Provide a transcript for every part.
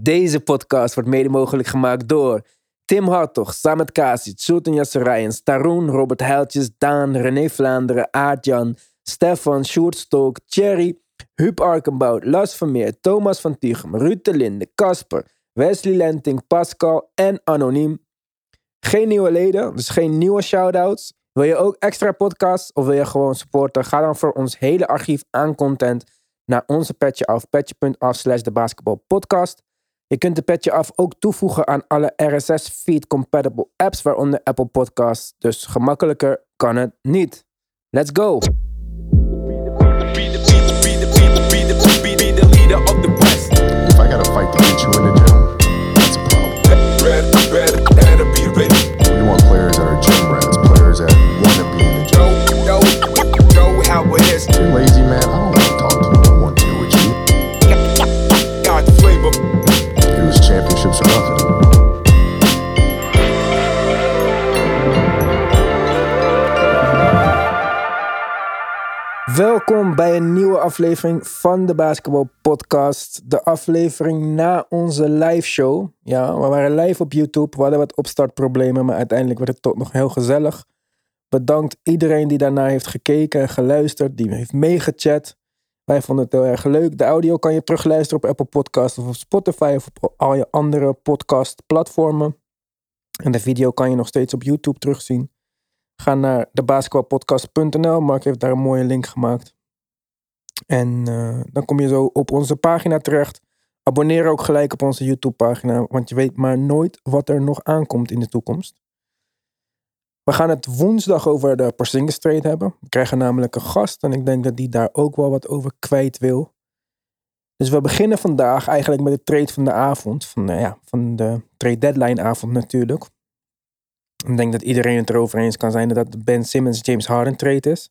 Deze podcast wordt mede mogelijk gemaakt door Tim Hartog, Samet Kasic, Sultan Yasserijen, Staroen, Robert Heiltjes, Daan, René Vlaanderen, Aardjan, Stefan, Sjoerd Stolk, Thierry, Huub Arkenbout, Las Vermeer, Thomas van Tichem, Ruud de Linde, Casper, Wesley Lenting, Pascal en Anoniem. Geen nieuwe leden, dus geen nieuwe shoutouts. Wil je ook extra podcasts of wil je gewoon supporten? Ga dan voor ons hele archief aan content naar onze petje af, petje.af slash de basketbalpodcast. Je kunt de petje af ook toevoegen aan alle RSS-feed compatible apps, waaronder Apple Podcasts. Dus gemakkelijker kan het niet. Let's go! Welkom bij een nieuwe aflevering van de Basketball Podcast. De aflevering na onze live show. Ja, we waren live op YouTube. We hadden wat opstartproblemen, maar uiteindelijk werd het toch nog heel gezellig. Bedankt iedereen die daarna heeft gekeken en geluisterd, die heeft meegechat. Wij vonden het heel erg leuk. De audio kan je terugluisteren op Apple Podcast of op Spotify of op al je andere podcastplatformen. En de video kan je nog steeds op YouTube terugzien. Ga naar debasketbalpodcast.nl. Mark heeft daar een mooie link gemaakt. En eh, dan kom je zo op onze pagina terecht. Abonneer ook gelijk op onze YouTube pagina. Want je weet maar nooit wat er nog aankomt in de toekomst. We gaan het woensdag over de Porzingis trade hebben. We krijgen namelijk een gast. En ik denk dat die daar ook wel wat over kwijt wil. Dus we beginnen vandaag eigenlijk met de trade van de avond. Van, nou ja, van de trade deadline avond natuurlijk. Ik denk dat iedereen het erover eens kan zijn dat het Ben Simmons James Harden trade is.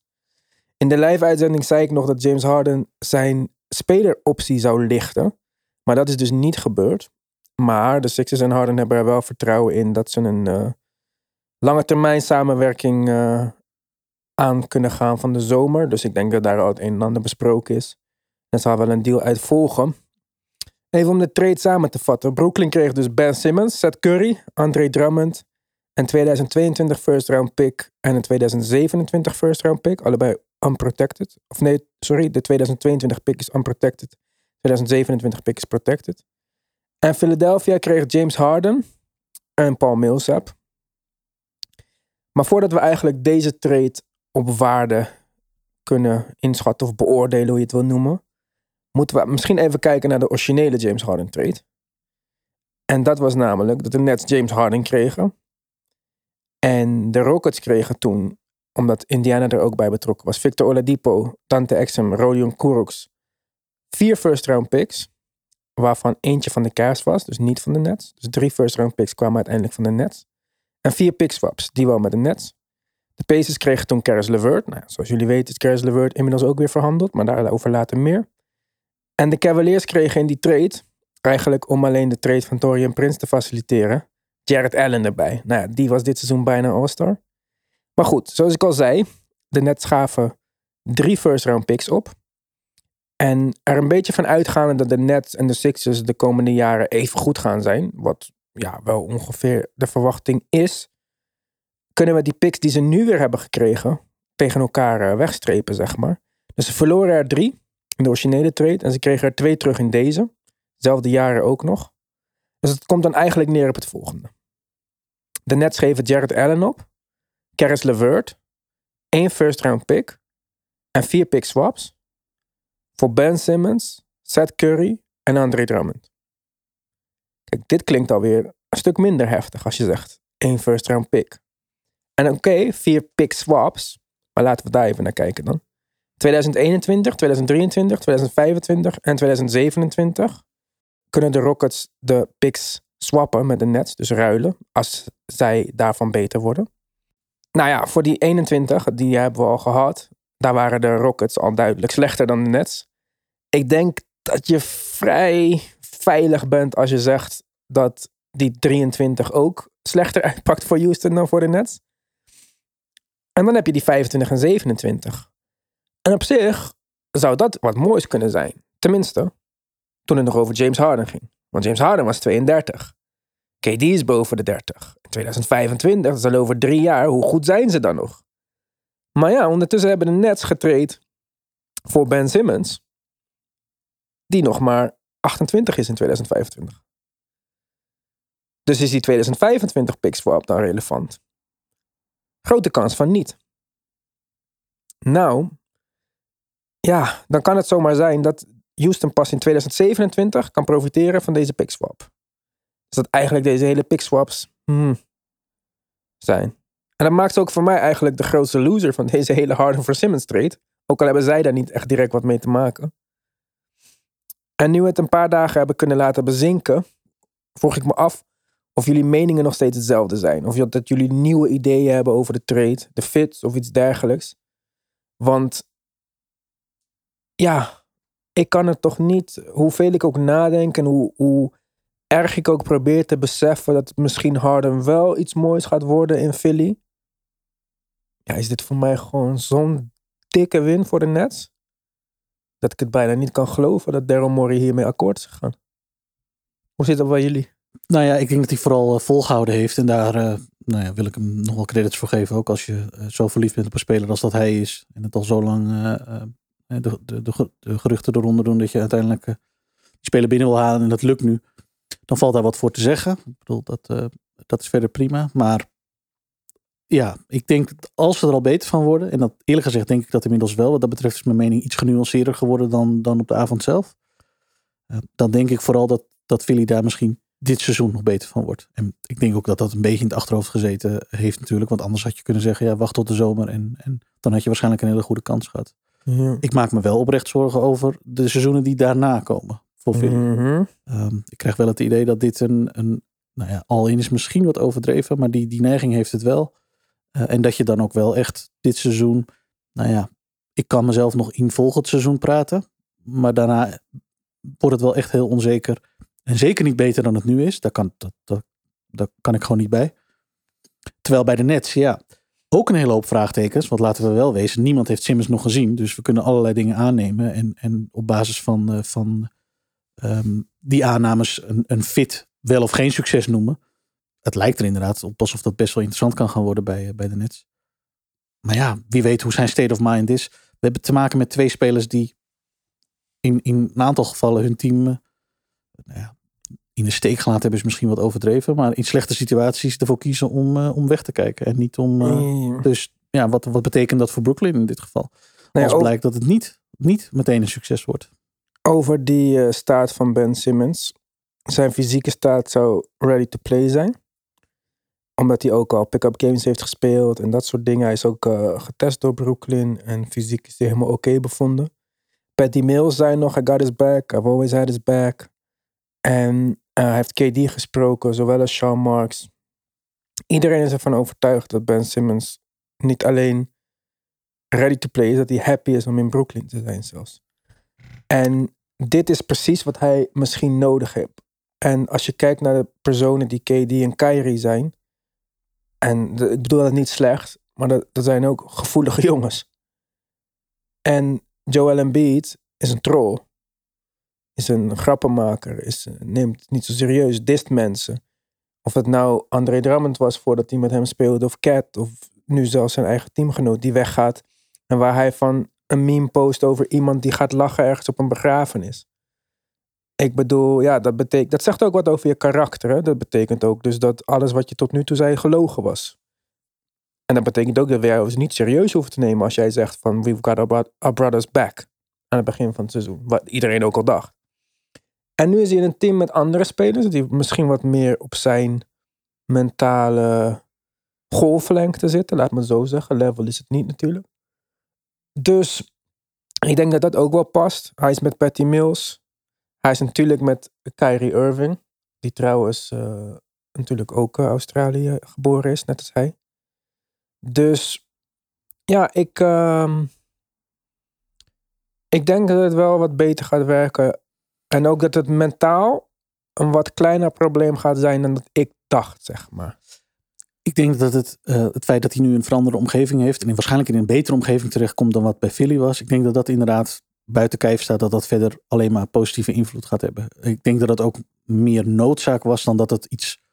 In de live uitzending zei ik nog dat James Harden zijn speleroptie zou lichten. Maar dat is dus niet gebeurd. Maar de Sixers en Harden hebben er wel vertrouwen in dat ze een eh, lange termijn samenwerking eh, aan kunnen gaan van de zomer. Dus ik denk dat daar al het een en ander besproken is. Er zal wel een deal uit volgen. Even om de trade samen te vatten. Brooklyn kreeg dus Ben Simmons, Seth Curry, Andre Drummond, een 2022 first round pick en een 2027 first round pick. Allebei unprotected. Of nee, sorry, de 2022 pick is unprotected. 2027 pick is protected. En Philadelphia kreeg James Harden en Paul Millsap. Maar voordat we eigenlijk deze trade op waarde kunnen inschatten of beoordelen, hoe je het wil noemen, moeten we misschien even kijken naar de originele James Harden trade. En dat was namelijk dat de Nets James Harden kregen. En de Rockets kregen toen, omdat Indiana er ook bij betrokken was, Victor Oladipo, Tante Exum, Rodion Kurocs, vier first round picks, waarvan eentje van de Cavs was, dus niet van de Nets. Dus drie first round picks kwamen uiteindelijk van de Nets. En vier pick swaps, die wel met de Nets. De Pacers kregen toen Caris LeVert. Nou, zoals jullie weten is Caris LeVert inmiddels ook weer verhandeld, maar daarover later meer. En de Cavaliers kregen in die trade, eigenlijk om alleen de trade van Torian Prince te faciliteren, Jared Allen erbij. Nou ja, die was dit seizoen bijna All-Star. Maar goed, zoals ik al zei, de Nets gaven drie first round picks op. En er een beetje van uitgaande dat de Nets en de Sixers de komende jaren even goed gaan zijn. Wat ja, wel ongeveer de verwachting is. Kunnen we die picks die ze nu weer hebben gekregen tegen elkaar eh, wegstrepen, zeg maar. Dus ze verloren er drie in de originele trade. En ze kregen er twee terug in deze. Zelfde jaren ook nog. Dus het komt dan eigenlijk neer op het volgende. De Nets geven Jared Allen op, Caris LeVert, één first round pick en vier pick swaps voor Ben Simmons, Seth Curry en Andre Drummond. Kijk, dit klinkt alweer een stuk minder heftig als je zegt één first round pick. En oké, vier pick swaps, maar laten we daar even naar kijken dan. 2021, 2023, 2025 en 2027 kunnen de Rockets de picks swappen met de Nets, dus ruilen, als zij daarvan beter worden. Nou ja, voor die 21, die hebben we al gehad, daar waren de Rockets al duidelijk slechter dan de Nets. Ik denk dat je vrij veilig bent als je zegt dat die 23 ook slechter uitpakt voor Houston dan voor de Nets. En dan heb je die 25 en 27. En op zich zou dat wat moois kunnen zijn. Tenminste, toen het nog over James Harden ging. Want James Harden was 32. KD is boven de 30. In 2025, dat is al over drie jaar. Hoe goed zijn ze dan nog? Maar ja, ondertussen hebben de Nets getraind voor Ben Simmons. Die nog maar 28 is in 2025. Dus is die 2025 pick swap dan relevant? Grote kans van niet. Nou, ja, dan kan het zomaar zijn dat Houston pas in 2027 kan profiteren van deze pick swap. Dus dat eigenlijk deze hele pick swaps hmm, zijn. En dat maakt ze ook voor mij eigenlijk de grootste loser van deze hele Harden voor Simmons trade. Ook al hebben zij daar niet echt direct wat mee te maken. En nu we het een paar dagen hebben kunnen laten bezinken, vroeg ik me af of jullie meningen nog steeds hetzelfde zijn. Of dat jullie nieuwe ideeën hebben over de trade, de fit of iets dergelijks. Want ja, ik kan het toch niet, hoeveel ik ook nadenk en hoe, hoe erg ik ook probeer te beseffen dat misschien Harden wel iets moois gaat worden in Philly. Ja, is dit voor mij gewoon zo'n dikke win voor de Nets? Dat ik het bijna niet kan geloven dat Daryl Morey hiermee akkoord is gegaan. Hoe zit dat bij jullie? Nou ja, ik denk dat hij vooral eh, volgehouden heeft. En daar eh, nou ja, wil ik hem nog wel credits voor geven. Ook als je eh, zo verliefd bent op een speler als dat hij is. En het al zo lang de, de, de, de geruchten eronder doen dat je uiteindelijk die speler binnen wil halen. En dat lukt nu. Dan valt daar wat voor te zeggen. Ik bedoel, dat, eh, dat is verder prima. Maar ja, ik denk dat als we er al beter van worden. En dat eerlijk gezegd denk ik dat inmiddels wel. Wat dat betreft is mijn mening iets genuanceerder geworden dan, dan op de avond zelf. Eh, dan denk ik vooral dat, dat Philly daar misschien dit seizoen nog beter van wordt. En ik denk ook dat dat een beetje in het achterhoofd gezeten heeft natuurlijk. Want anders had je kunnen zeggen, ja, wacht tot de zomer. En, en dan had je waarschijnlijk een hele goede kans gehad. Ja. Ik maak me wel oprecht zorgen over de seizoenen die daarna komen. Mhm. Ehm, ik krijg wel het idee dat dit een, een nou ja, al in is misschien wat overdreven, maar die, die neiging heeft het wel. Eh, en dat je dan ook wel echt dit seizoen, nou ja, ik kan mezelf nog in volgend seizoen praten, maar daarna wordt het wel echt heel onzeker. En zeker niet beter dan het nu is. Daar kan, dat, dat, daar kan ik gewoon niet bij. Terwijl bij de Nets, ja, ook een hele hoop vraagtekens. Want laten we wel wezen, niemand heeft Simmons nog gezien. Dus we kunnen allerlei dingen aannemen. En, en op basis van, eh, van ehm, die aannames een, een fit wel of geen succes noemen. Het lijkt er inderdaad op alsof dat best wel interessant kan gaan worden bij, eh, bij de Nets. Maar ja, wie weet hoe zijn state of mind is. We hebben te maken met twee spelers die in, in een aantal gevallen hun team eh, nou ja, in de steek gelaten hebben is misschien wat overdreven. Maar in slechte situaties ervoor kiezen om, eh, om weg te kijken. En niet om... Ja. dus ja, wat, wat betekent dat voor Brooklyn in dit geval? Nou ja, Als ook- blijkt dat het niet, niet meteen een succes wordt. Over die eh, staat van Ben Simmons. Zijn fysieke staat zou ready to play zijn. Omdat hij ook al pick-up games heeft gespeeld en dat soort dingen. Hij is ook eh, getest door Brooklyn en fysiek is hij helemaal oké bevonden. Patty Mills zei nog, I got his back. I've always had his back. En eh, hij heeft KD gesproken, zowel als Sean Marks. Iedereen is ervan overtuigd dat Ben Simmons niet alleen ready to play is, dat hij happy is om in Brooklyn te zijn zelfs. En dit is precies wat hij misschien nodig heeft. En als je kijkt naar de personen die KD en Kyrie zijn. En ik bedoel dat niet slecht, maar dat, dat zijn ook gevoelige jongens. En Joel Embiid is een troll. Is een grappenmaker. Is, neemt niet zo serieus, dist mensen. Of het nou André Drummond was voordat hij met hem speelde, of Cat, of nu zelfs zijn eigen teamgenoot die weggaat. En waar hij van een meme post over iemand die gaat lachen ergens op een begrafenis. Ik bedoel, ja, dat betekent. Dat zegt ook wat over je karakter. Hè? Dat betekent ook dus dat alles wat je tot nu toe zei gelogen was. En dat betekent ook dat wij ons niet serieus hoeven te nemen als jij zegt van we've got our, our brothers back. Aan het begin van het seizoen. Wat iedereen ook al dacht. En nu is hij in een team met andere spelers die misschien wat meer op zijn mentale golflengte zitten. Laat me zo zeggen. Level is het niet natuurlijk. Dus ik denk dat dat ook wel past. Hij is met Patty Mills. Hij is natuurlijk met Kyrie Irving. Die trouwens eh, natuurlijk ook eh, Australië geboren is, net als hij. Dus ja, ik, ehm, ik denk dat het wel wat beter gaat werken. En ook dat het mentaal een wat kleiner probleem gaat zijn dan dat ik dacht, zeg maar. Ik denk dat het, eh, het feit dat hij nu een veranderde omgeving heeft. En waarschijnlijk in een betere omgeving terechtkomt dan wat bij Philly was. Ik denk dat dat inderdaad buiten kijf staat. Dat dat verder alleen maar positieve invloed gaat hebben. Ik denk dat dat ook meer noodzaak was dan dat het iets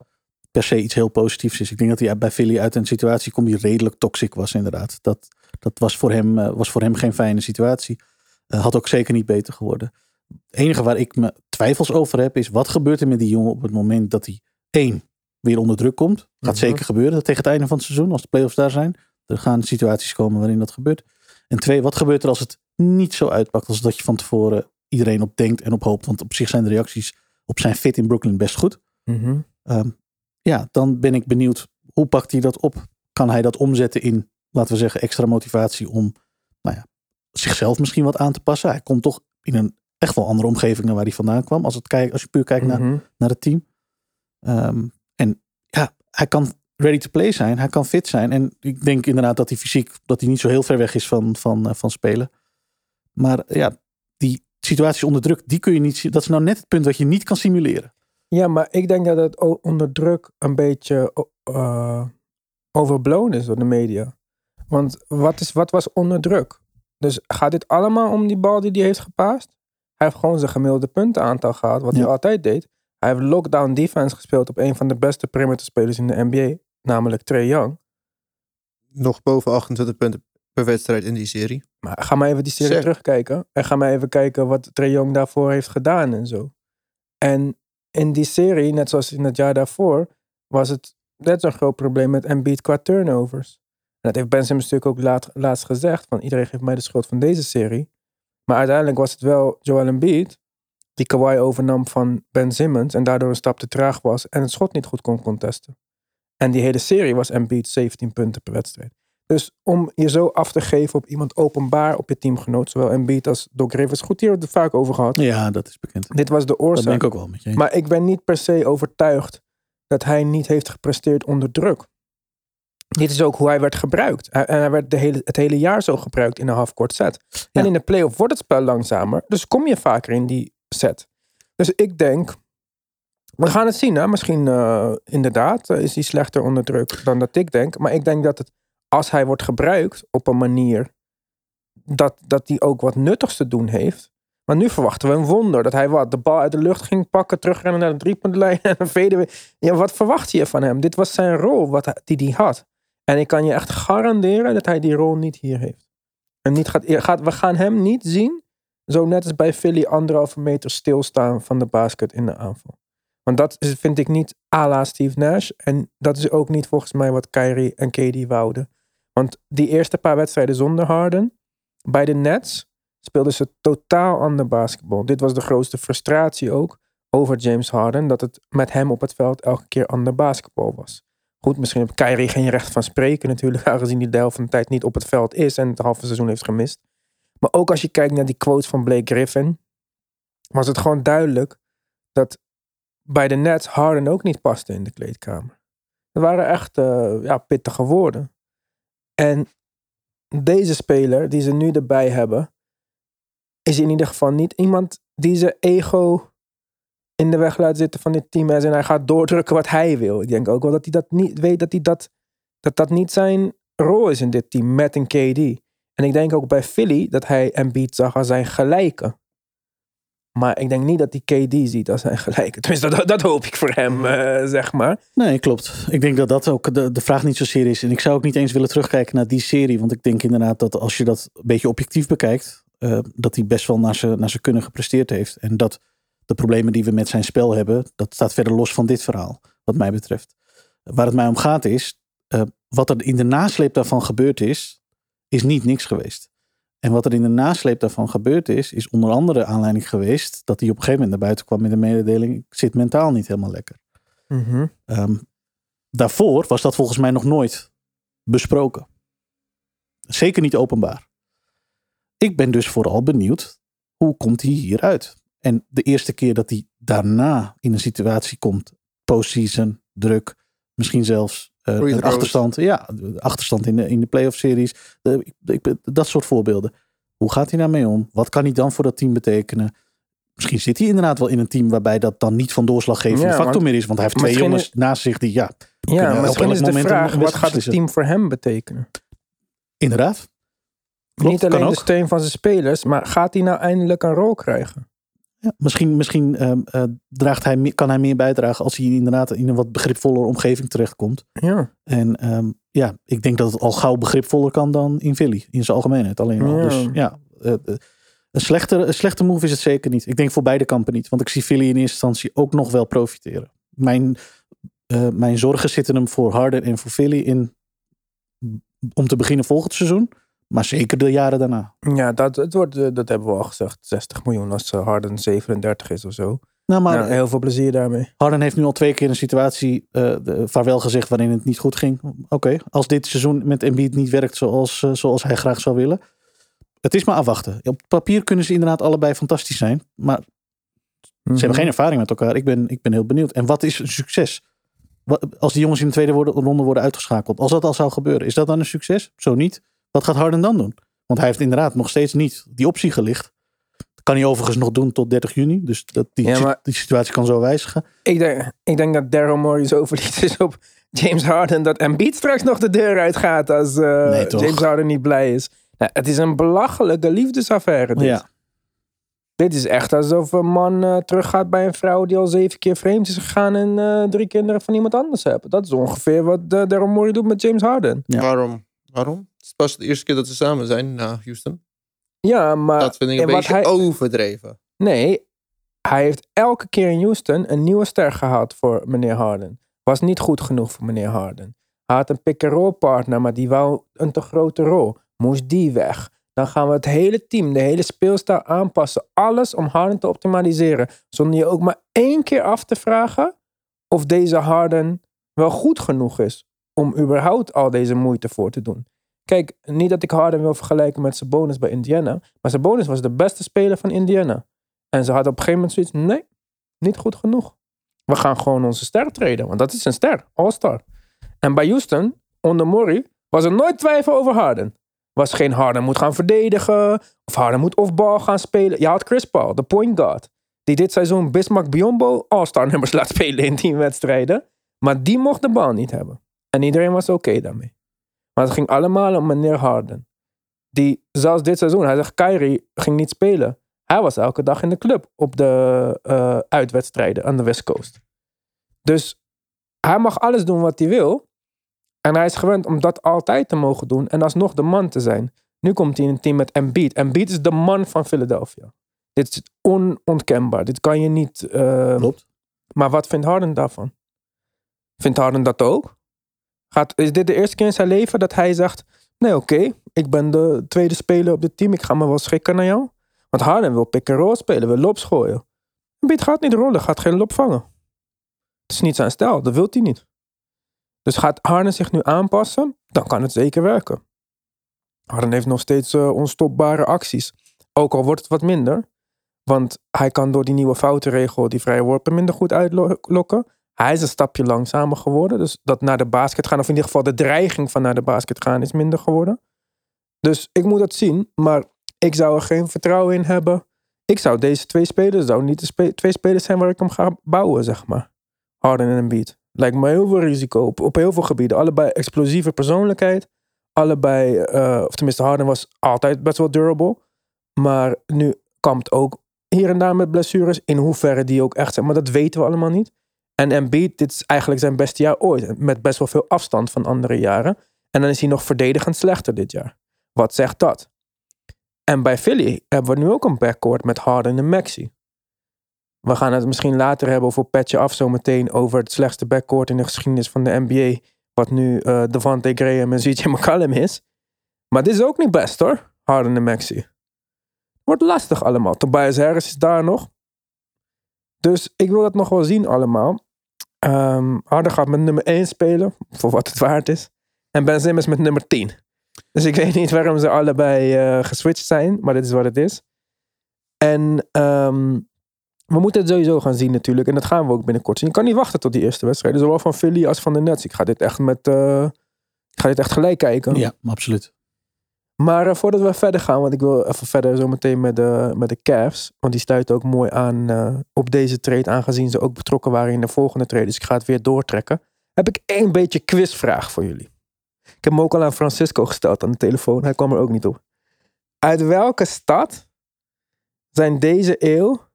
per se iets heel positiefs is. Ik denk dat hij bij Philly uit een situatie komt die redelijk toxic was inderdaad. Dat, dat was, voor hem, eh, was voor hem geen fijne situatie. Eh, had ook zeker niet beter geworden. Het enige waar ik me twijfels over heb is wat gebeurt er met die jongen op het moment dat hij één weer onder druk komt. Gaat Mhm. zeker gebeuren tegen het einde van het seizoen als de playoffs daar zijn. Er gaan situaties komen waarin dat gebeurt. En twee, wat gebeurt er als het niet zo uitpakt als dat je van tevoren iedereen op denkt en op hoopt. Want op zich zijn de reacties op zijn fit in Brooklyn best goed. Mhm. Ehm, ja, dan ben ik benieuwd hoe pakt hij dat op? Kan hij dat omzetten in, laten we zeggen, extra motivatie om nou ja, zichzelf misschien wat aan te passen? Hij komt toch in een echt wel andere omgeving dan waar hij vandaan kwam. Als, het kijk, als je puur kijkt naar, Mhm. naar het team. Ehm, hij kan ready to play zijn. Hij kan fit zijn. En ik denk inderdaad dat hij fysiek dat hij niet zo heel ver weg is van, van, eh, van spelen. Maar ja, die situaties onder druk, die kun je niet zien. Dat is nou net het punt wat je niet kan simuleren. Ja, maar ik denk dat het onder druk een beetje eh, overblown is door de media. Want wat, is, wat was onder druk? Dus gaat dit allemaal om die bal die hij heeft gepaast? Hij heeft gewoon zijn gemiddelde puntenaantal gehad, wat Ja. hij altijd deed. Hij heeft lockdown defense gespeeld op een van de beste perimeterspelers in de NBA, namelijk Trey Young. Nog boven 28 punten per wedstrijd in die serie. Maar ga maar even die serie Zeg. terugkijken. En ga maar even kijken wat Trae Young daarvoor heeft gedaan en zo. En in die serie, net zoals in het jaar daarvoor, was het net zo'n groot probleem met Embiid qua turnovers. En dat heeft Ben Simmons natuurlijk ook laat, laatst gezegd. Van iedereen geeft mij de schuld van deze serie. Maar uiteindelijk was het wel Joel Embiid die Kawhi overnam van Ben Simmons. En daardoor een stap te traag was en het schot niet goed kon contesten. En die hele serie was Embiid 17 punten per wedstrijd. Dus om je zo af te geven op iemand openbaar op je teamgenoot, zowel Embiid als Doc Rivers, goed hier hebben we het vaak over gehad. Ja, dat is bekend. Dit was de Dat ben oorzaak. ik ook wel met je. Maar ik ben niet per se overtuigd dat hij niet heeft gepresteerd onder druk. Dit is ook hoe hij werd gebruikt. En hij werd de hele, het hele jaar zo gebruikt in een half-court set. En Ja. in de playoff wordt het spel langzamer. Dus kom je vaker in die set. Dus ik denk, we gaan het zien. Hè? Misschien eh, inderdaad eh, is hij slechter onder druk dan dat ik denk. Maar ik denk dat het, als hij wordt gebruikt op een manier dat, dat hij ook wat nuttigs te doen heeft. Maar nu verwachten we een wonder. Dat hij wat, de bal uit de lucht ging pakken, terugrennen naar de driepuntlijn en een veden. Ja, wat verwacht je van hem? Dit was zijn rol wat hij, die hij had. En ik kan je echt garanderen dat hij die rol niet hier heeft. En niet gaat, gaat, we gaan hem niet zien, zo net als bij Philly, anderhalve meter stilstaan van de basket in de aanval. Want dat is, vind ik niet à la Steve Nash. En dat is ook niet volgens mij wat Kyrie en KD wouden. Want die eerste paar wedstrijden zonder Harden, bij de Nets, speelden ze totaal ander basketbal. Dit was de grootste frustratie ook over James Harden, dat het met hem op het veld elke keer ander basketbal was. Goed, misschien heeft Kyrie geen recht van spreken natuurlijk, aangezien hij de helft van de tijd niet op het veld is en het halve seizoen heeft gemist. Maar ook als je kijkt naar die quotes van Blake Griffin, was het gewoon duidelijk dat bij de Nets Harden ook niet paste in de kleedkamer. Er waren echt eh, ja, pittige woorden. En deze speler die ze nu erbij hebben, is in ieder geval niet iemand die zijn ego in de weg laat zitten van dit team. En hij gaat doordrukken wat hij wil. Ik denk ook wel dat hij dat niet weet, dat hij dat, dat, dat niet zijn rol is in dit team met een KD. En ik denk ook bij Philly dat hij Embiid zag als zijn gelijke. Maar ik denk niet dat hij KD ziet als zijn gelijke. Tenminste, dat, dat hoop ik voor hem, eh, zeg maar. Nee, klopt. Ik denk dat dat ook de, de vraag niet zozeer is. En ik zou ook niet eens willen terugkijken naar die serie. Want ik denk inderdaad dat als je dat een beetje objectief bekijkt, eh, dat hij best wel naar zijn, naar zijn kunnen gepresteerd heeft. En dat de problemen die we met zijn spel hebben, dat staat verder los van dit verhaal, wat mij betreft. Waar het mij om gaat is, eh, wat er in de nasleep daarvan gebeurd is, is niet niks geweest. En wat er in de nasleep daarvan gebeurd is, is onder andere aanleiding geweest dat hij op een gegeven moment naar buiten kwam met de mededeling, ik zit mentaal niet helemaal lekker. Ehm, daarvoor was dat volgens mij nog nooit besproken. Zeker niet openbaar. Ik ben dus vooral benieuwd, hoe komt hij hieruit? En de eerste keer dat hij daarna in een situatie komt, postseason, druk, misschien zelfs een throws. achterstand. Ja, achterstand in de, in de playoff series. De, ik, ik- dat soort voorbeelden. Hoe gaat hij daarmee om? Wat kan hij dan voor dat team betekenen? Misschien zit hij inderdaad wel in een team waarbij dat dan niet van doorslaggevende Ja, factor meer is. Want hij heeft twee jongens naast zich die, ja, Ja, op misschien is de moment een vraag, wat gaat het team voor hem betekenen? inderdaad. Klopt, niet alleen de steun van zijn spelers, maar gaat hij nou eindelijk een rol krijgen? Ja, misschien misschien ehm, eh, draagt hij, kan hij meer bijdragen als hij inderdaad in een wat begripvoller omgeving terechtkomt. Ja. En ehm, ja, ik denk dat het al gauw begripvoller kan dan in Philly. In zijn algemeenheid alleen al. Ja. Dus ja, eh, eh, een, slechte, een slechte move is het zeker niet. Ik denk voor beide kampen niet. Want ik zie Philly in eerste instantie ook nog wel profiteren. Mijn, mijn zorgen zitten hem voor Harden en voor Philly in om te beginnen volgend seizoen. Maar zeker de jaren daarna. Ja, dat, het wordt, eh, dat hebben we al gezegd. 60 miljoen als eh, Harden 37 is of zo. Nou, maar Nou, heel veel plezier daarmee. Harden heeft nu al twee keer een situatie de, vaarwel gezegd waarin het niet goed ging. Oké, als dit seizoen met Embiid niet werkt zoals, zoals hij graag zou willen. Het is maar afwachten. Op papier kunnen ze inderdaad allebei fantastisch zijn. Maar ze Mhm. hebben geen ervaring met elkaar. Ik ben, ik ben heel benieuwd. En wat is een succes? Wat, als die jongens in de tweede ronde worden uitgeschakeld. Als dat al zou gebeuren. Is dat dan een succes? Zo niet. Wat gaat Harden dan doen? Want hij heeft inderdaad nog steeds niet die optie gelicht. Dat kan hij overigens nog doen tot 30 juni. Dus dat, die, Ja, maar- die situatie kan zo wijzigen. Ik denk, ik denk dat Daryl Morey zo verliefd is op James Harden dat Embiid straks nog de deur uitgaat als eh, Nee? James Harden niet blij is. Nou, het is een belachelijke liefdesaffaire. Dit. Ja. dit is echt alsof een man eh, teruggaat bij een vrouw die al zeven keer vreemd is gegaan en eh, drie kinderen van iemand anders heeft. Dat is ongeveer wat uh, Daryl Morey doet met James Harden. Ja. Waarom? Waarom? Het is pas de eerste keer dat ze samen zijn na Houston. Ja, maar dat vind ik een beetje hij- overdreven. Nee, hij heeft elke keer in Houston een nieuwe ster gehad voor meneer Harden. Was niet goed genoeg voor meneer Harden. Hij had een pick-and-roll partner, maar die wou een te grote rol. Moest die weg. Dan gaan we het hele team, de hele speelstijl aanpassen. Alles om Harden te optimaliseren. Zonder je ook maar één keer af te vragen of deze Harden wel goed genoeg is. Om überhaupt al deze moeite voor te doen. Kijk, niet dat ik Harden wil vergelijken met Sabonis bij Indiana. Maar Sabonis was de beste speler van Indiana. En ze hadden op een gegeven moment zoiets, nee, niet goed genoeg. We gaan gewoon onze ster treden, want dat is een ster, all-star. En bij Houston, onder Murray, was er nooit twijfel over Harden. Was geen Harden moet gaan verdedigen, of Harden moet off-ball gaan spelen. Je had Chris Paul, de point guard, die dit seizoen Bismarck Biombo all-star nummers laat spelen in teamwedstrijden. Maar die mocht de bal niet hebben. En iedereen was oké daarmee. Maar het ging allemaal om meneer Harden. Die, zelfs dit seizoen, hij zegt Kyrie ging niet spelen. Hij was elke dag in de club op de eh, uitwedstrijden aan de West Coast. Dus hij mag alles doen wat hij wil. En hij is gewend om dat altijd te mogen doen. En alsnog de man te zijn. Nu komt hij in een team met Embiid. Embiid is de man van Philadelphia. Dit is onontkenbaar. Dit kan je niet... eh, Klopt. Maar wat vindt Harden daarvan? Vindt Harden dat ook? Is dit de eerste keer in zijn leven dat hij zegt... Nee, oké, ik ben de tweede speler op dit team. Ik ga me wel schikken naar jou. Want Harden wil pick-and-roll spelen, wil lobs gooien. Embiid gaat niet rollen, gaat geen lob vangen. Het is niet zijn stijl, dat wil hij niet. Dus gaat Harden zich nu aanpassen, dan kan het zeker werken. Harden heeft nog steeds eh, onstopbare acties. Ook al wordt het wat minder. Want hij kan door die nieuwe foutenregel die vrije worpen minder goed uitlokken. Hij is een stapje langzamer geworden. Dus dat naar de basket gaan, of in ieder geval de dreiging van naar de basket gaan, is minder geworden. Dus ik moet dat zien. Maar ik zou er geen vertrouwen in hebben. Ik zou deze twee spelers, zou niet de twee spelers zijn waar ik hem ga bouwen, zeg maar. Harden en Embiid. Lijkt me heel veel risico op, op heel veel gebieden. Allebei explosieve persoonlijkheid. Allebei, eh, of tenminste Harden was altijd best wel durable. Maar nu kampt ook hier en daar met blessures. In hoeverre die ook echt zijn. Maar dat weten we allemaal niet. En Embiid, dit is eigenlijk zijn beste jaar ooit. Met best wel veel afstand van andere jaren. En dan is hij nog verdedigend slechter dit jaar. Wat zegt dat? En bij Philly hebben we nu ook een backcourt met Harden en Maxi. We gaan het misschien later hebben over Petje Af zometeen over het slechtste backcourt in de geschiedenis van de NBA. Wat nu eh Devante Graham en CJ McCallum is. Maar dit is ook niet best hoor, Harden en Maxi. Wordt lastig allemaal. Tobias Harris is daar nog. Dus ik wil dat nog wel zien allemaal. Ehm Harden gaat met nummer 1 spelen, voor wat het waard is. En Ben Simmons met nummer 10. Dus ik weet niet waarom ze allebei eh, geswitcht zijn, maar dit is wat het is. En ehm, we moeten het sowieso gaan zien natuurlijk. En dat gaan we ook binnenkort zien. Ik kan niet wachten tot die eerste wedstrijden. Zowel van Philly als van de Nets. Ik ga dit echt met... eh, ik ga dit echt gelijk kijken. Ja, absoluut. Maar eh, voordat we verder gaan, want ik wil even verder zometeen met de, met de Cavs. Want die stuiten ook mooi aan eh, op deze trade, aangezien ze ook betrokken waren in de volgende trade. Dus ik ga het weer doortrekken. Heb ik één beetje quizvraag voor jullie. Ik heb hem ook al aan Francisco gesteld aan de telefoon. Hij kwam er ook niet op. Uit welke stad zijn deze eeuw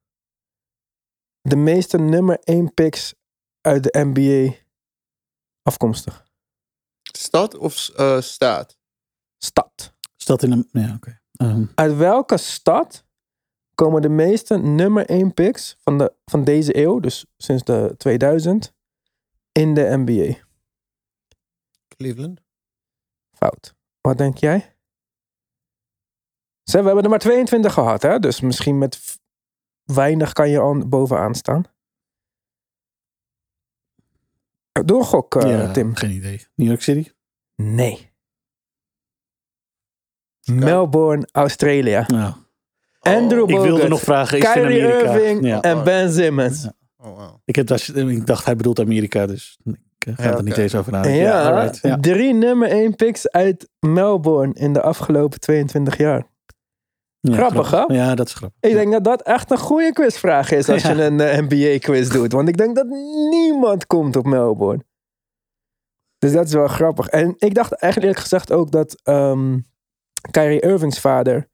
de meeste nummer 1 picks uit de NBA afkomstig? Stad of eh, staat? Stad. Stad in een. Ja, oké. Ehm, Uit welke stad komen de meeste nummer 1 picks van, de, van deze eeuw, dus sinds de 2000, in de NBA? Cleveland. Fout. Wat denk jij? Zeg, we hebben er maar 22 gehad, hè? Dus misschien met weinig kan je al bovenaan staan. Doe een gok, eh, ja, Tim. Geen idee. New York City? Nee. Melbourne, Australia. Nou, Andrew ik wilde Bogut, nog vragen, is het in Kyrie Amerika? Irving Ja. en Ben Simmons. Ja. Oh, wow. Ik, heb ik dacht, hij bedoelt Amerika, dus ik eh, ga Ja, er niet eens over Ja, nadenken. alright. Ja. drie nummer 1 picks uit Melbourne in de afgelopen 22 jaar. Ja, Grappig, hè? Ja, dat is grappig. Ik denk dat dat echt een goede quizvraag is als Ja. je een eh, NBA-quiz doet. Want ik denk dat niemand komt op Melbourne. Dus dat is wel grappig. En ik dacht eigenlijk eerlijk gezegd ook dat ehm Kyrie Irving's vader,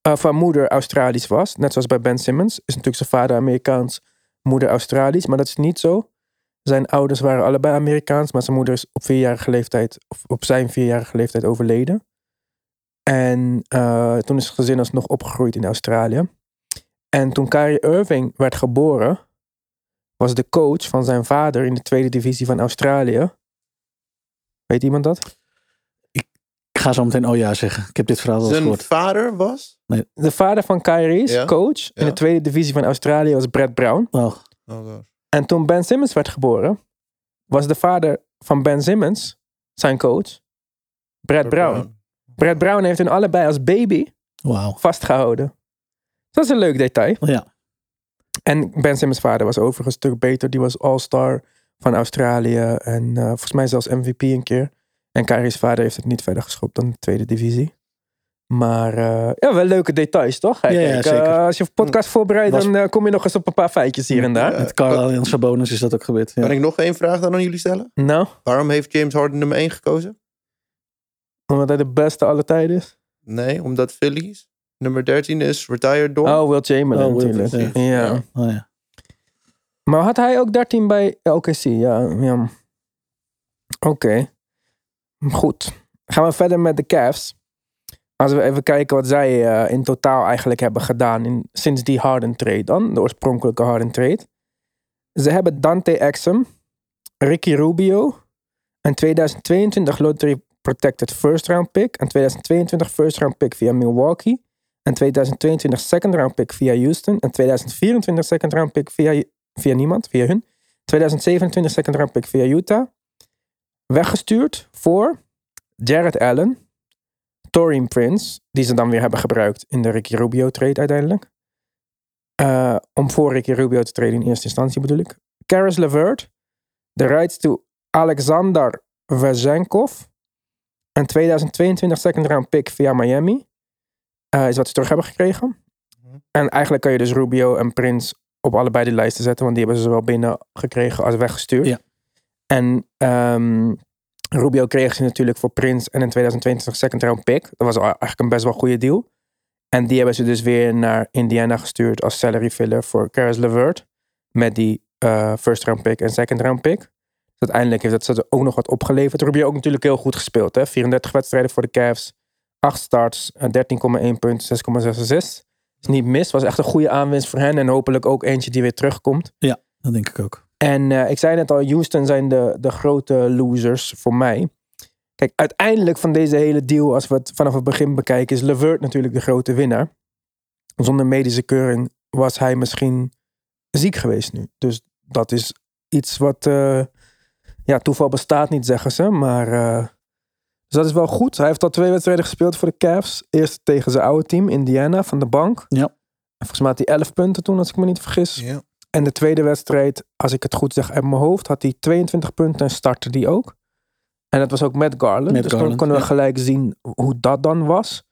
eh, van moeder Australisch was. Net zoals bij Ben Simmons. Is natuurlijk zijn vader Amerikaans, moeder Australisch. Maar dat is niet zo. Zijn ouders waren allebei Amerikaans. Maar zijn moeder is op vierjarige leeftijd, of op zijn vierjarige leeftijd overleden. En eh, toen is het gezin alsnog opgegroeid in Australië. En toen Kyrie Irving werd geboren, was de coach van zijn vader in de tweede divisie van Australië. Weet iemand dat? Ik ga zo meteen oh ja zeggen. Ik heb dit verhaal wel eens Zijn gehoord. vader was? De vader van Kyrie's Ja. coach in de tweede divisie van Australië was Brett Brown. Oh, Oh. En toen Ben Simmons werd geboren, was de vader van Ben Simmons zijn coach, Brett Brown. Brett Brown heeft hen allebei als baby wauw. vastgehouden. Dat is een leuk detail. Ja, En Ben Simmons' vader was overigens een stuk beter. Die was All-Star van Australië. En eh, volgens mij zelfs MVP een keer. En Kyrie's vader heeft het niet verder geschopt dan de tweede divisie. Maar eh, ja, wel leuke details, toch? Ja, ja, kijk, zeker. eh, als je een podcast voorbereidt, Was- dan eh, kom je nog eens op een paar feitjes hier en daar. Met Carl en Sabonis is dat ook gebeurd. Ja. Kan ik nog één vraag dan aan jullie stellen? Nou, Waarom heeft James Harden nummer 1 gekozen? omdat hij de beste alle tijden is. Nee, omdat Phillies nummer 13 is retired door. Oh, Will Chamberlain Oh, Will, natuurlijk. ja. Ja. Oh, ja. Maar had hij ook 13 bij OKC? Ja, ja. Oké. Goed. Gaan we verder met de Cavs. Als we even kijken wat zij eh, in totaal eigenlijk hebben gedaan in, sinds die Harden trade dan. De oorspronkelijke Harden trade. Ze hebben Dante Exum, Ricky Rubio, een 2022 lottery protected first round pick, een 2022 first round pick via Milwaukee, een 2022 second round pick via Houston, een 2024 second round pick via, via niemand, via hun, 2027 second round pick via Utah, weggestuurd voor Jared Allen, Torian Prince, die ze dan weer hebben gebruikt in de Ricky Rubio trade uiteindelijk. Eh, om voor Ricky Rubio te treden in eerste instantie bedoel ik. Karis LeVert, de rights to Alexander Vezenkov, een 2022 second round pick via Miami, eh, is wat ze terug hebben gekregen. En eigenlijk kan je dus Rubio en Prince op allebei de lijsten zetten, want die hebben ze zowel binnen gekregen als weggestuurd. Ja. En ehm, Rubio kreeg ze natuurlijk voor Prince en een 2022 second round pick. Dat was eigenlijk een best wel goede deal. En die hebben ze dus weer naar Indiana gestuurd als salary filler voor Karis LeVert. Met die eh, first round pick en second round pick. Dus uiteindelijk heeft dat ze ook nog wat opgeleverd. Rubio ook natuurlijk heel goed gespeeld. Hè? 34 wedstrijden voor de Cavs. 8 starts, eh, 13,1 punten, 6,6 assists. Is niet mis. Was echt een goede aanwinst voor hen. En hopelijk ook eentje die weer terugkomt. Dat denk ik ook. En eh, ik zei net al, Houston zijn de, de grote losers voor mij. Kijk, uiteindelijk van deze hele deal, als we het vanaf het begin bekijken, is Levert natuurlijk de grote winnaar. Zonder medische keuring was hij misschien ziek geweest nu. Dus dat is iets wat, eh, ja, toeval bestaat niet, zeggen ze. Maar, eh, dus dat is wel goed. Hij heeft al twee wedstrijden gespeeld voor de Cavs. Eerst tegen zijn oude team, Indiana, van de bank. Ja. En volgens mij had hij 11 punten toen, als ik me niet vergis. Ja. En de tweede wedstrijd, als ik het goed zeg uit mijn hoofd, had hij 22 punten en startte die ook. En dat was ook met Garland. Met dus dan konden we ja. gelijk zien hoe dat dan was.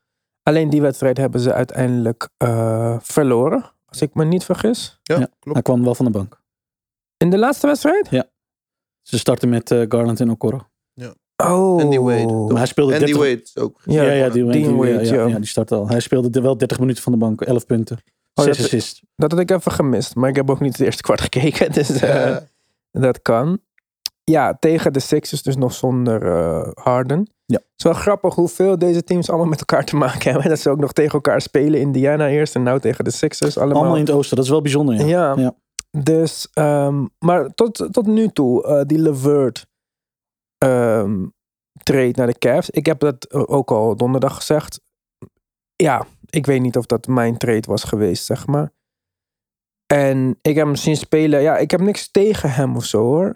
Alleen die wedstrijd hebben ze uiteindelijk eh, verloren, als ik me niet vergis. Ja, Ja. klopt. Hij kwam wel van de bank. In de laatste wedstrijd? Ze starten met eh, Garland en Okoro. Oh. Andy Wade. Maar hij speelde Andy 30 Wade ook. Ja, Ja, ja, die, Wade, ja, ja. ja, die startte al. Hij speelde er wel 30 minuten van de bank, 11 punten. Oh, dat- assists. Dat had ik even gemist. Maar ik heb ook niet het eerste kwart gekeken. Dus eh, dat kan. Ja, tegen de Sixers dus nog zonder eh, Harden. Ja. Het is wel grappig hoeveel deze teams allemaal met elkaar te maken hebben. Dat ze ook nog tegen elkaar spelen. Indiana eerst en nou tegen de Sixers. Allemaal, Allemaal in het oosten. Dat is wel bijzonder. Ja. Ja. Ja. Dus, ehm, maar tot, tot nu toe, eh, die Levert ehm trade naar de Cavs. Ik heb dat ook al donderdag gezegd. Ja, ik weet niet of dat mijn trade was geweest, zeg maar. En ik heb hem zien spelen. Ja, ik heb niks tegen hem of zo hoor.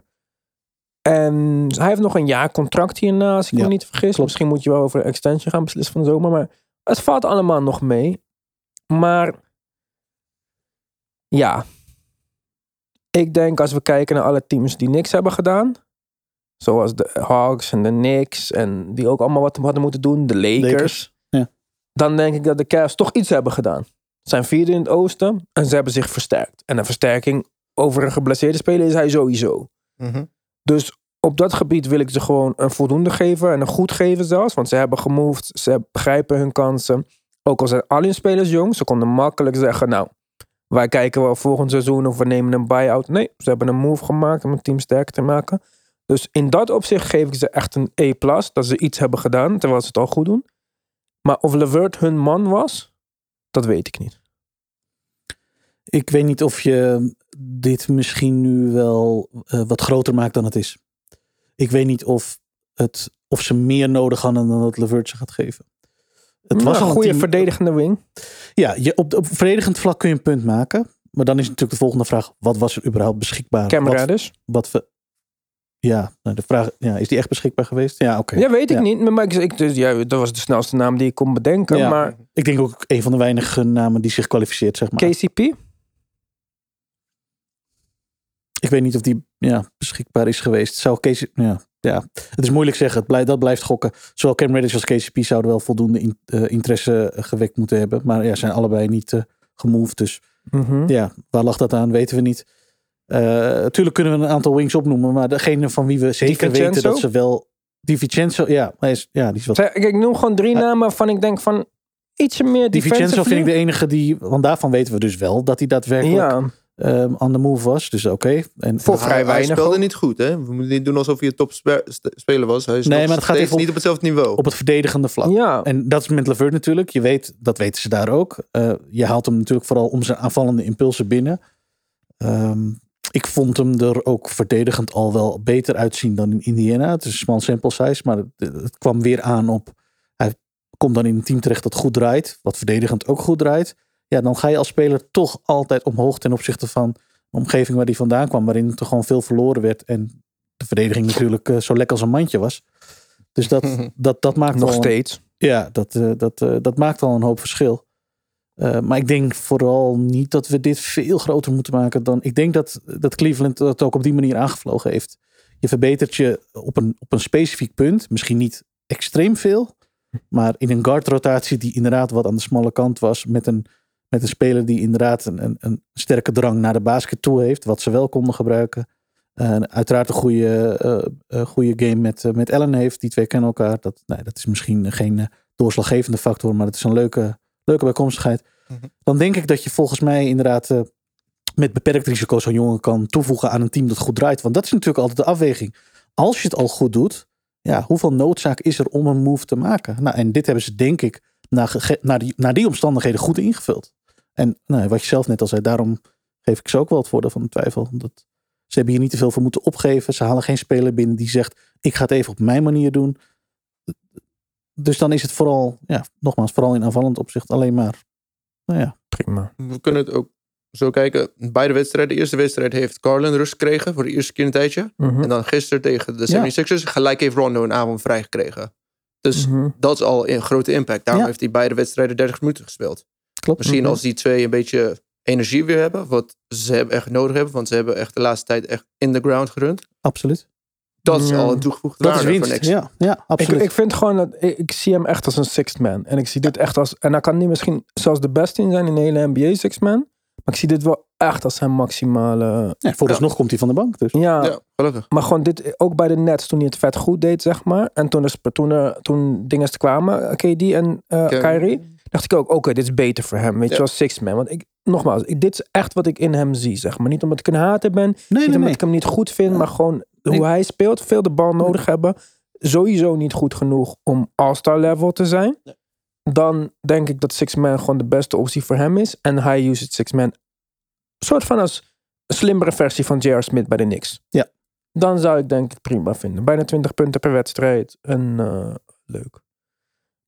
En hij heeft nog een jaar contract hierna, als ik Ja, me niet vergis. klopt. Misschien moet je wel over een extension gaan beslissen van de zomer. Maar het valt allemaal nog mee. Maar ja, ik denk als we kijken naar alle teams die niks hebben gedaan. Zoals de Hawks en de Knicks. En die ook allemaal wat hadden moeten doen. De Lakers. Lakers. Dan denk ik dat de Cavs toch iets hebben gedaan. Ze zijn vierde in het oosten. En ze hebben zich versterkt. En een versterking over een geblesseerde speler is hij sowieso. mhm. Dus op dat gebied wil ik ze gewoon een voldoende geven. En een goed geven zelfs. Want ze hebben gemoved. Ze begrijpen hun kansen. Ook al zijn al hun spelers jong. Ze konden makkelijk zeggen. Nou, wij kijken wel volgend seizoen of we nemen een buy-out. Nee, ze hebben een move gemaakt om het team sterker te maken. Dus in dat opzicht geef ik ze echt een E+. Dat ze iets hebben gedaan, terwijl ze het al goed doen. Maar of Levert hun man was, dat weet ik niet. Ik weet niet of je dit misschien nu wel eh, wat groter maakt dan het is. Ik weet niet of, het, of ze meer nodig hadden dan dat Levert ze gaat geven. Het was Maar al een een goede team- verdedigende wing. Ja, je, op, op verdedigend vlak kun je een punt maken. Maar dan is natuurlijk de volgende vraag: wat was er überhaupt beschikbaar? Camera Wat, dus. wat we, ja, nou, de vraag ja, is die echt beschikbaar geweest? Ja, oké. Ja, weet ik Ja. niet. Maar ik, ik, dus, ja, dat was de snelste naam die ik kon bedenken. Ja. Maar Ik denk ook een van de weinige namen die zich kwalificeert, zeg maar. KCP? Ik weet niet of die ja, beschikbaar is geweest. Zou ja, ja, het is moeilijk zeggen. Het blijft, dat blijft gokken. Zowel Cam Reddish als KCP zouden wel voldoende in- eh, interesse gewekt moeten hebben. Maar ja, zijn allebei niet eh gemoved. Dus Mhm. ja, waar lag dat aan, weten we niet. Eh natuurlijk kunnen we een aantal wings opnoemen. Maar degene van wie we zeker weten DiVincenzo? dat ze wel... Di Vincenzo, ja, hij is, ja, die is wat... Zeg, Ik noem gewoon drie namen waarvan ik denk van ietsje meer Di Vincenzo vind ik de enige die... Want daarvan weten we dus wel dat hij daadwerkelijk Ja, ehm, aan de move was. Dus oké. En Voor hij, vrij hij weinig speelde ook. niet goed, hè? We moeten niet doen alsof hij een topspeler was. Hij is Nee, maar het gaat even op- niet op hetzelfde niveau. op het verdedigende vlak. ja. En dat is met Levert natuurlijk. Je weet, dat weten ze daar ook. Eh, je haalt hem natuurlijk vooral om zijn aanvallende impulsen binnen. Ehm, ik vond hem er ook verdedigend al wel beter uitzien dan in Indiana. Het is een small sample size, maar het, het kwam weer aan op... Hij komt dan in een team terecht dat goed draait. Wat verdedigend ook goed draait. Ja, dan ga je als speler toch altijd omhoog ten opzichte van de omgeving waar hij vandaan kwam. Waarin er gewoon veel verloren werd. En de verdediging natuurlijk eh, zo lekker als een mandje was. Dus dat, dat, dat maakt nog al een- steeds. ja, dat, eh, dat, eh, dat maakt al een hoop verschil. Eh, maar ik denk vooral niet dat we dit veel groter moeten maken dan. Ik denk dat, dat Cleveland dat ook op die manier aangevlogen heeft. Je verbetert je op een, op een specifiek punt. Misschien niet extreem veel. Maar in een guard-rotatie die inderdaad wat aan de smalle kant was. Met een, met een speler die inderdaad een, een, een sterke drang naar de basket toe heeft. Wat ze wel konden gebruiken. Eh, uiteraard een goede, eh, goede game met, met Allen heeft. Die twee kennen elkaar. Dat, nee, dat is misschien geen doorslaggevende factor. Maar het is een leuke, leuke bijkomstigheid. Mhm. Dan denk ik dat je volgens mij inderdaad eh, met beperkt risico zo'n jongen kan toevoegen aan een team dat goed draait. Want dat is natuurlijk altijd de afweging. Als je het al goed doet, ja, hoeveel noodzaak is er om een move te maken? Nou, en dit hebben ze denk ik naar, naar, die, naar die omstandigheden goed ingevuld. En nou, wat je zelf net al zei, daarom geef ik ze ook wel het voordeel van de twijfel. Omdat ze hebben hier niet te veel voor moeten opgeven. Ze halen geen speler binnen die zegt, ik ga het even op mijn manier doen. Dus dan is het vooral, ja, nogmaals, vooral in aanvallend opzicht alleen maar, nou ja, Prima. We kunnen het ook zo kijken. Beide wedstrijden. De eerste wedstrijd heeft Garland rust gekregen voor de eerste keer in een tijdje. Mhm. En dan gisteren tegen de 76ers. Gelijk heeft Rondo een avond vrijgekregen. Dus Mhm. dat is al een grote impact. Daarom Ja. heeft hij beide wedstrijden 30 minuten gespeeld. klopt. Misschien Mhm. als die twee een beetje energie weer hebben. Wat ze hebben echt nodig hebben. Want ze hebben echt de laatste tijd echt in the ground gerund. Absoluut. Dat is Ja. al een toegevoegde Dat is waarde voor winst. niks. Ja, ja Ik, absoluut. ik vind gewoon dat ik, ik zie hem echt als een sixth man. En ik zie dit echt als. En hij kan niet misschien zelfs de beste in zijn in de hele NBA sixth man. Maar ik zie dit wel echt als zijn maximale. ja, vooralsnog komt hij van de bank. Dus. Ja, Ja, gelukkig. maar gewoon dit ook bij de Nets toen hij het vet goed deed, zeg maar. En toen er, toen er toen dingen kwamen, KD en eh Ken- Kyrie. dacht ik ook, oké, dit is beter voor hem. Weet Ja. je wel, six man. Want ik, nogmaals, ik, dit is echt wat ik in hem zie, zeg maar. Niet omdat ik een hater ben, Nee, niet nee, omdat nee. ik hem niet goed vind, maar gewoon hoe Ik- hij speelt. Veel de bal nodig hebben. Sowieso niet goed genoeg om all-star level te zijn. Dan denk ik dat six man gewoon de beste optie voor hem is. En hij used six man soort van als een slimmere versie van J.R. Smith bij de Knicks. Ja. Dan zou ik denk ik prima vinden. Bijna 20 punten per wedstrijd. En eh, leuk.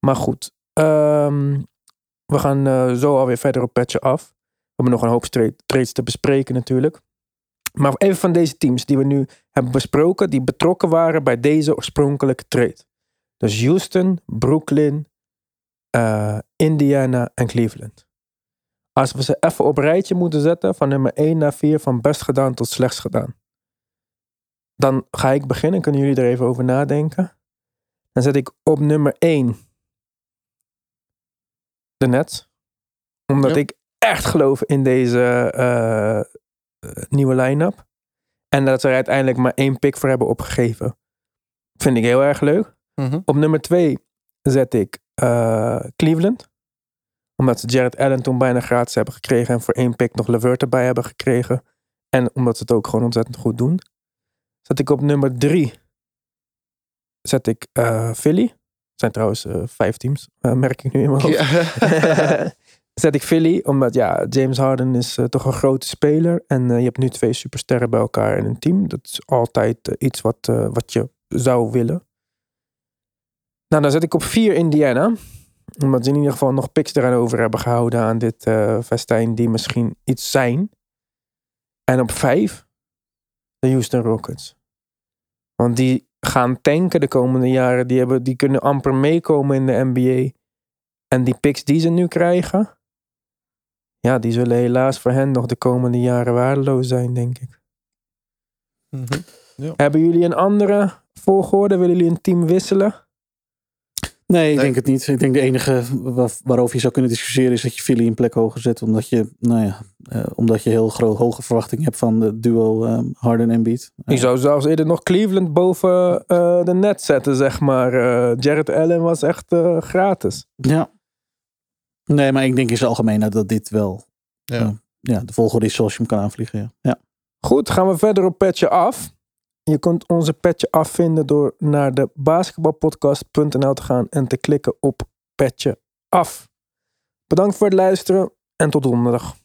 Maar goed. ehm, we gaan eh, zo alweer verder op patchen af. We hebben nog een hoop trades te bespreken natuurlijk. Maar even van deze teams die we nu hebben besproken. Die betrokken waren bij deze oorspronkelijke trade. Dus Houston, Brooklyn, eh, Indiana en Cleveland. Als we ze even op rijtje moeten zetten. Van nummer 1 naar 4. Van best gedaan tot slechts gedaan. Dan ga ik beginnen. Kunnen jullie er even over nadenken? Dan zet ik op nummer 1 de Nets. Omdat Ja. ik echt geloof in deze eh, nieuwe line-up. En dat ze er uiteindelijk maar één pick voor hebben opgegeven. Vind ik heel erg leuk. Mhm. Op nummer 2 zet ik eh, Cleveland. Omdat ze Jared Allen toen bijna gratis hebben gekregen. En voor één pick nog Levert erbij hebben gekregen. En omdat ze het ook gewoon ontzettend goed doen. Zet ik op nummer 3. Zet ik eh, Philly. Het zijn trouwens eh, vijf teams. eh, merk ik nu in mijn hoofd. Ja. Zet ik Philly, omdat ja, James Harden is eh, toch een grote speler. En eh, je hebt nu twee supersterren bij elkaar in een team. Dat is altijd eh, iets wat, wat je zou willen. Nou, dan zet ik op vier Indiana. Omdat ze in ieder geval nog picks eraan over hebben gehouden aan dit festijn die misschien iets zijn. En op vijf de Houston Rockets. Want die gaan tanken de komende jaren. Die, hebben, die kunnen amper meekomen in de NBA. En die picks die ze nu krijgen, ja, die zullen helaas voor hen nog de komende jaren waardeloos zijn, denk ik. Mhm. Hebben jullie een andere volgorde? Willen jullie een team wisselen? Nee, ik Nee. denk het niet. Ik denk de enige wa- waarover je zou kunnen discussiëren is dat je Philly een plek hoger zet. Omdat je, nou ja, eh, omdat je heel groot, hoge verwachtingen hebt van de duo eh, Harden en Embiid. Ik zou zelfs eerder nog Cleveland boven eh, de net zetten, zeg maar. Eh, Jared Allen was echt gratis. Ja. Nee, maar ik denk in zijn algemeenheid dat dit wel Ja. Ja. ja, de volgorde is zoals je hem kan aanvliegen. Ja. ja. Goed, gaan we verder op Petje Af. Je kunt onze Petje Af vinden door naar de basketbalpodcast.nl te gaan en te klikken op Petje Af. Bedankt voor het luisteren en tot donderdag.